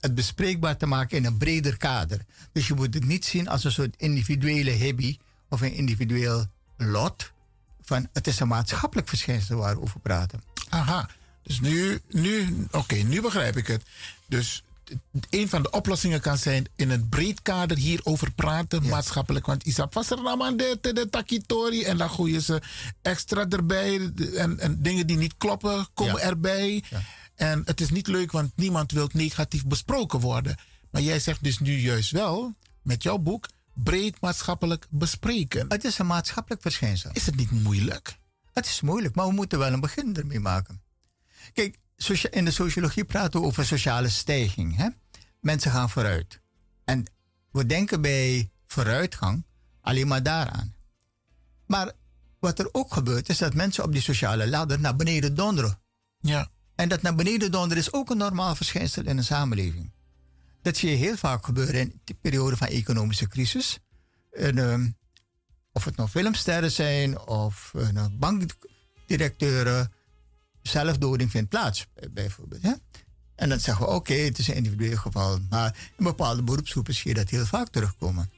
het bespreekbaar te maken in een breder kader. Dus je moet het niet zien als een soort individuele hobby of een individueel lot. Van het is een maatschappelijk verschijnsel waar we over praten. Aha, Dus nu, nu oké, nu begrijp ik het. Dus een van de oplossingen kan zijn in een breed kader hierover praten, maatschappelijk. Want Isap was er nou aan de, de, de takitori en dan gooien ze extra erbij. En, en dingen die niet kloppen komen erbij. En het is niet leuk, want niemand wil negatief besproken worden. Maar jij zegt dus nu juist wel, met jouw boek, breed maatschappelijk bespreken. Het is een maatschappelijk verschijnsel. Is het niet moeilijk? Het is moeilijk, maar we moeten wel een begin ermee maken. Kijk, in de sociologie praten we over sociale stijging. Hè? Mensen gaan vooruit. En we denken bij vooruitgang alleen maar daaraan. Maar wat er ook gebeurt, is dat mensen op die sociale ladder naar beneden donderen. Ja. En dat naar beneden donderen is ook een normaal verschijnsel in een samenleving. Dat zie je heel vaak gebeuren in de periode van economische crisis. En, uh, of het nou filmsterren zijn of uh, bankdirecteuren. Zelfdoding vindt plaats, bijvoorbeeld. Hè? En dan zeggen we, oké, het is een individueel geval. Maar in bepaalde beroepsgroepen zie je dat heel vaak terugkomen.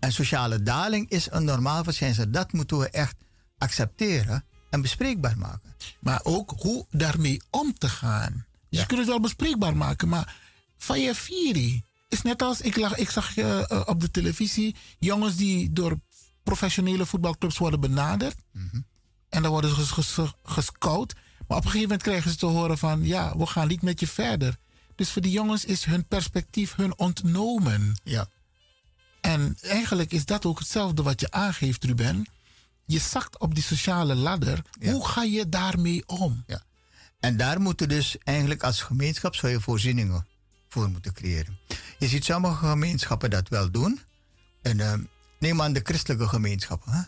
En sociale daling is een normaal verschijnsel. Dat moeten we echt accepteren en bespreekbaar maken. Maar ook hoe daarmee om te gaan. Dus je kunt het wel bespreekbaar maken, maar Fayafiri is net als ik, lag, ik zag uh, op de televisie jongens die door professionele voetbalclubs worden benaderd. Mhm. En dan worden ze gescout. Maar op een gegeven moment krijgen ze te horen van ja, we gaan niet met je verder. Dus voor die jongens is hun perspectief hun ontnomen. Ja. En eigenlijk is dat ook hetzelfde wat je aangeeft, Ruben. Je zakt op die sociale ladder. Hoe ga je daarmee om? Ja. En daar moeten dus eigenlijk als gemeenschap zou je voorzieningen voor moeten creëren. Je ziet sommige gemeenschappen dat wel doen. En uh, neem aan de christelijke gemeenschappen. Hè?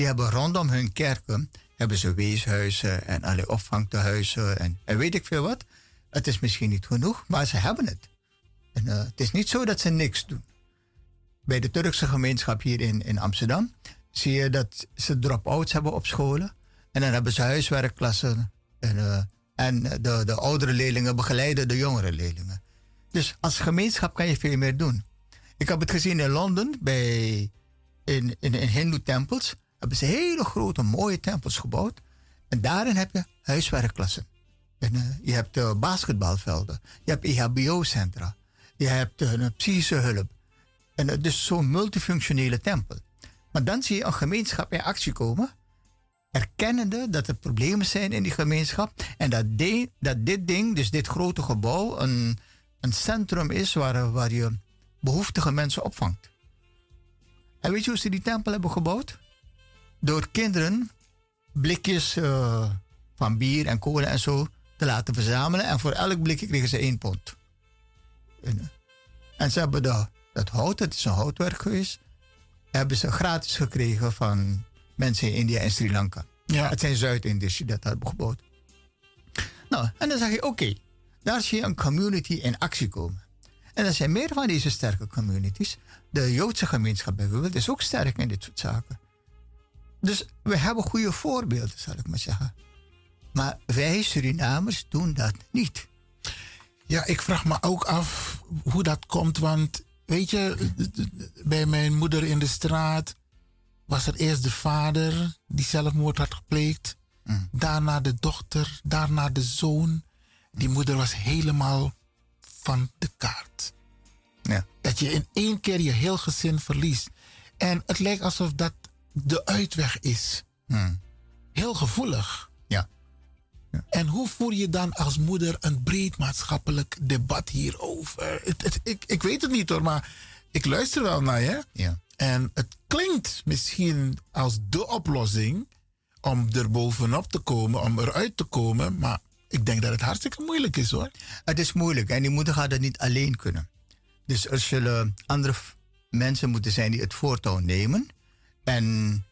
Die hebben rondom hun kerken hebben ze weeshuizen en alle opvangtehuizen en, en weet ik veel wat. Het is misschien niet genoeg, maar ze hebben het. En, uh, het is niet zo dat ze niks doen. Bij de Turkse gemeenschap hier in, in Amsterdam zie je dat ze drop-outs hebben op scholen. En dan hebben ze huiswerkklassen. En, uh, en de, de oudere leerlingen begeleiden de jongere leerlingen. Dus als gemeenschap kan je veel meer doen. Ik heb het gezien in Londen, bij, in, in, in Hindoe-tempels. Hebben ze hele grote, mooie tempels gebouwd. En daarin heb je huiswerkklassen. En, uh, je hebt uh, basketbalvelden. Je hebt EHBO-centra. Je hebt uh, psychische hulp. En het is zo'n multifunctionele tempel. Maar dan zie je een gemeenschap in actie komen. Erkennende dat er problemen zijn in die gemeenschap. En dat, dat dit ding, dus dit grote gebouw, een, een centrum is waar, waar je behoeftige mensen opvangt. En weet je hoe ze die tempel hebben gebouwd? Door kinderen blikjes uh, van bier en kolen en zo te laten verzamelen. En voor elk blikje kregen ze één pond. En, en ze hebben de, dat hout, het is een houtwerk geweest, hebben ze gratis gekregen van mensen in India en Sri Lanka. Ja. Het zijn Zuid-Indiërs die dat hebben gebouwd. Nou, en dan zeg je, oké, daar zie je een community in actie komen. En er zijn meer van deze sterke communities. De Joodse gemeenschap bijvoorbeeld is ook sterk in dit soort zaken. Dus we hebben goede voorbeelden, zal ik maar zeggen. Maar wij Surinamers doen dat niet. Ja, ik vraag me ook af hoe dat komt. Want weet je, bij mijn moeder in de straat was er eerst de vader die zelfmoord had gepleegd. Mm. Daarna de dochter, daarna de zoon. Die moeder was helemaal van de kaart. Ja. Dat je in één keer je heel gezin verliest. En het lijkt alsof dat de uitweg is. Hmm. Heel gevoelig. Ja. ja. En hoe voer je dan als moeder een breed maatschappelijk debat hierover? Het, het, ik, ik weet het niet hoor, maar ik luister wel naar je. Ja. En het klinkt misschien als de oplossing om er bovenop te komen, om eruit te komen. Maar ik denk dat het hartstikke moeilijk is hoor. Het is moeilijk en die moeder gaat het niet alleen kunnen. Dus er zullen andere mensen moeten zijn die het voortouw nemen. En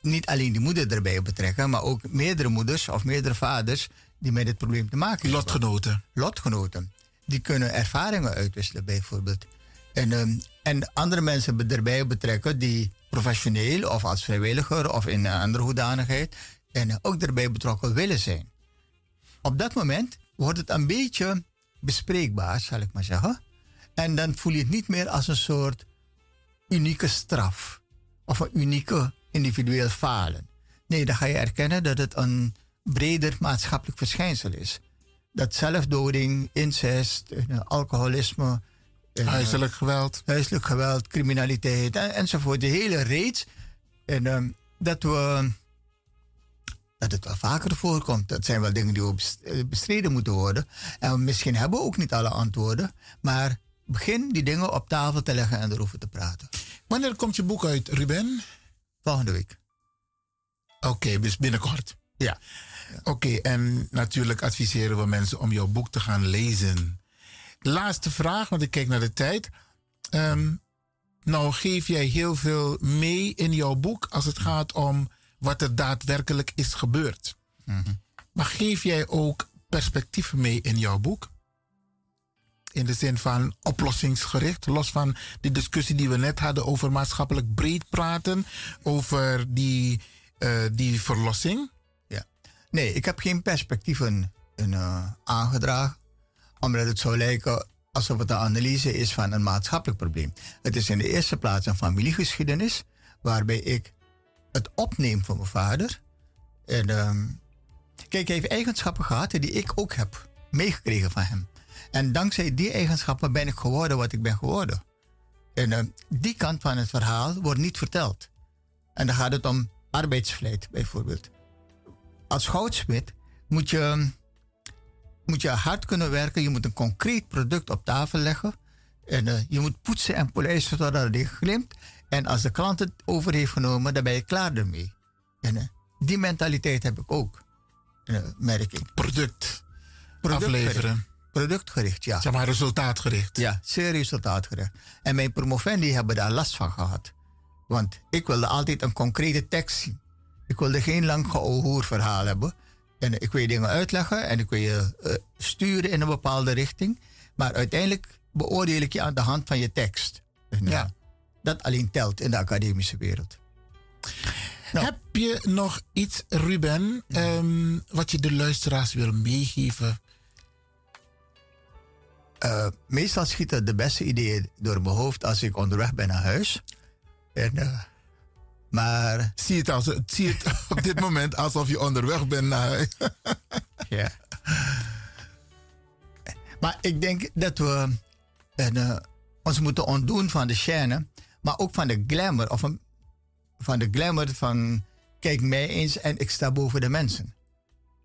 niet alleen die moeder erbij betrekken, maar ook meerdere moeders of meerdere vaders die met dit probleem te maken hebben. Lotgenoten. Lotgenoten. Die kunnen ervaringen uitwisselen bijvoorbeeld. En, um, en andere mensen erbij betrekken die professioneel of als vrijwilliger of in een andere hoedanigheid en ook erbij betrokken willen zijn. Op dat moment wordt het een beetje bespreekbaar, zal ik maar zeggen. En dan voel je het niet meer als een soort unieke straf of een unieke individueel falen. Nee, dan ga je erkennen dat het een, breder maatschappelijk verschijnsel is. Dat zelfdoding, incest, eh, alcoholisme, eh, huiselijk geweld, huiselijk geweld, criminaliteit en, enzovoort. De hele reeks. En ehm, dat we dat het wel vaker voorkomt. Dat zijn wel dingen die ook bestreden moeten worden. En misschien hebben we ook niet alle antwoorden. Maar begin die dingen op tafel te leggen en erover te praten. Wanneer komt je boek uit, Ruben? Volgende week. Oké, dus binnenkort. Ja. Oké, en natuurlijk adviseren we mensen om jouw boek te gaan lezen. Laatste vraag, want ik kijk naar de tijd. Um, nou geef jij heel veel mee in jouw boek als het gaat om wat er daadwerkelijk is gebeurd. Mhm. Maar geef jij ook perspectieven mee in jouw boek? In de zin van oplossingsgericht, los van die discussie die we net hadden over maatschappelijk breed praten, over die, uh, die verlossing. Ja. Nee, ik heb geen perspectieven in, uh, aangedragen, omdat het zou lijken alsof het een analyse is van een maatschappelijk probleem. Het is in de eerste plaats een familiegeschiedenis, waarbij ik het opneem van mijn vader. En ehm, kijk, hij heeft eigenschappen gehad die ik ook heb meegekregen van hem. En dankzij die eigenschappen ben ik geworden wat ik ben geworden. En ehm, die kant van het verhaal wordt niet verteld. En dan gaat het om arbeidsvlijt bijvoorbeeld. Als goudsmid moet je, moet je hard kunnen werken. Je moet een concreet product op tafel leggen. En uh, je moet poetsen en polijsten totdat het glimt. En als de klant het over heeft genomen, dan ben je klaar ermee. En uh, die mentaliteit heb ik ook, merk ik. Product, Product afleveren. Productgericht, ja. Zeg maar resultaatgericht. Ja, zeer resultaatgericht. En mijn promovendi hebben daar last van gehad. Want ik wilde altijd een concrete tekst zien. Ik wilde geen lang geohoer verhaal hebben. En ik wil je dingen uitleggen en ik wil je uh, sturen in een bepaalde richting. Maar uiteindelijk beoordeel ik je aan de hand van je tekst. ja dat alleen telt in de academische wereld. Nou. Heb je nog iets, Ruben, um, wat je de luisteraars wil meegeven? Uh, meestal schieten de beste ideeën door mijn hoofd als ik onderweg ben naar huis. En, uh, maar... Zie het, als, zie het op dit moment alsof je onderweg bent naar huis. ja. Maar ik denk dat we uh, ons moeten ontdoen van de chaîne maar ook van de glamour. Of van de glamour van kijk mij eens en ik sta boven de mensen.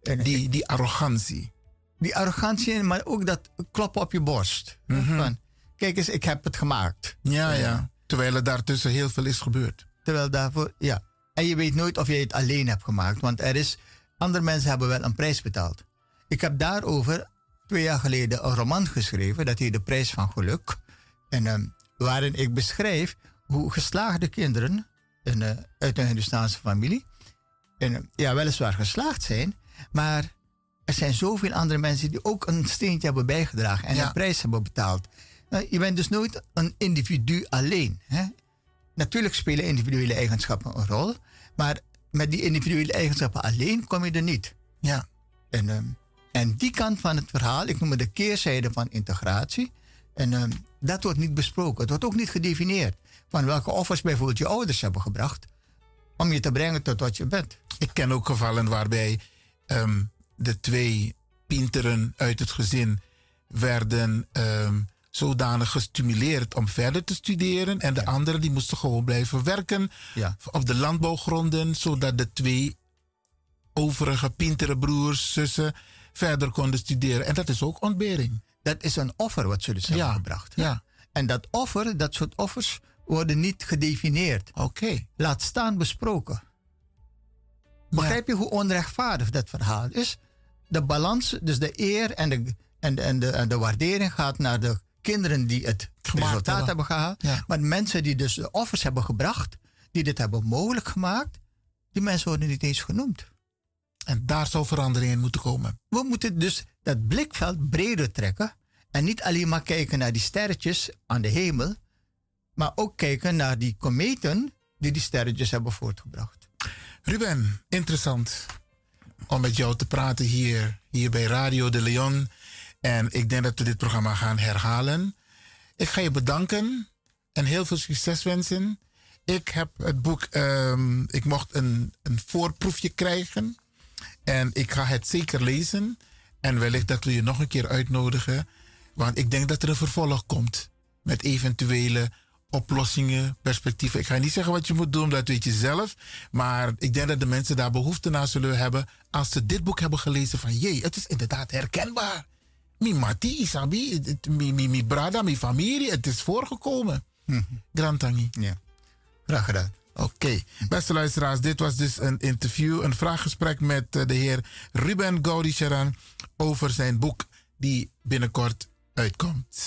En die, die arrogantie. Die arrogantie, maar ook dat kloppen op je borst. Mhm. van, kijk eens, ik heb het gemaakt. Ja, ja. Terwijl er daartussen heel veel is gebeurd. Terwijl daarvoor, ja. En je weet nooit of je het alleen hebt gemaakt. Want er is, andere mensen hebben wel een prijs betaald. Ik heb daarover twee jaar geleden een roman geschreven. Dat heet De Prijs van Geluk. En uh, waarin ik beschrijf hoe geslaagde kinderen in, uh, uit een Hindustaanse familie, en, ja, weliswaar geslaagd zijn, maar er zijn zoveel andere mensen die ook een steentje hebben bijgedragen en een prijs hebben betaald. Nou, je bent dus nooit een individu alleen. Hè? Natuurlijk spelen individuele eigenschappen een rol, maar met die individuele eigenschappen alleen kom je er niet. Ja. En, uh, en die kant van het verhaal, ik noem het de keerzijde van integratie, en uh, dat wordt niet besproken. Het wordt ook niet gedefinieerd van welke offers bijvoorbeeld je ouders hebben gebracht om je te brengen tot wat je bent. Ik ken ook gevallen waarbij um, de twee pinteren uit het gezin werden um, zodanig gestimuleerd om verder te studeren. En de ja. anderen die moesten gewoon blijven werken ja. op de landbouwgronden, zodat de twee overige pintere broers, zussen verder konden studeren. En dat is ook ontbering. Dat is een offer wat jullie hebben ja. gebracht. Ja. En dat offer, dat soort offers, worden niet gedefinieerd. Oké. Laat staan besproken. Begrijp je hoe onrechtvaardig dat verhaal is? De balans, dus de eer en de, en en de, en de waardering gaat naar de kinderen die het Gemaakt resultaat hebben. hebben gehaald. Ja. Maar mensen die dus de offers hebben gebracht, die dit hebben mogelijk gemaakt, die mensen worden niet eens genoemd. En daar zou verandering in moeten komen. We moeten dus dat blikveld breder trekken en niet alleen maar kijken naar die sterretjes aan de hemel, maar ook kijken naar die kometen die die sterretjes hebben voortgebracht. Ruben, interessant om met jou te praten hier, hier bij Radio de Leon. En ik denk dat we dit programma gaan herhalen. Ik ga je bedanken en heel veel succes wensen. Ik heb het boek, um, ik mocht een, een voorproefje krijgen. En ik ga het zeker lezen. En wellicht dat we je nog een keer uitnodigen. Want ik denk dat er een vervolg komt. Met eventuele oplossingen, perspectieven. Ik ga niet zeggen wat je moet doen, dat weet je zelf. Maar ik denk dat de mensen daar behoefte naar zullen hebben. Als ze dit boek hebben gelezen van jee, het is inderdaad herkenbaar. Mi mati, isabi, mi, mi, mi brada, mi familie, het is voorgekomen. Mhm. Grantangi. Ja, graag gedaan. Oké, beste luisteraars, dit was dus een interview, een vraaggesprek met eh, de heer Ruben Gaudi Charan over zijn boek die binnenkort uitkomt.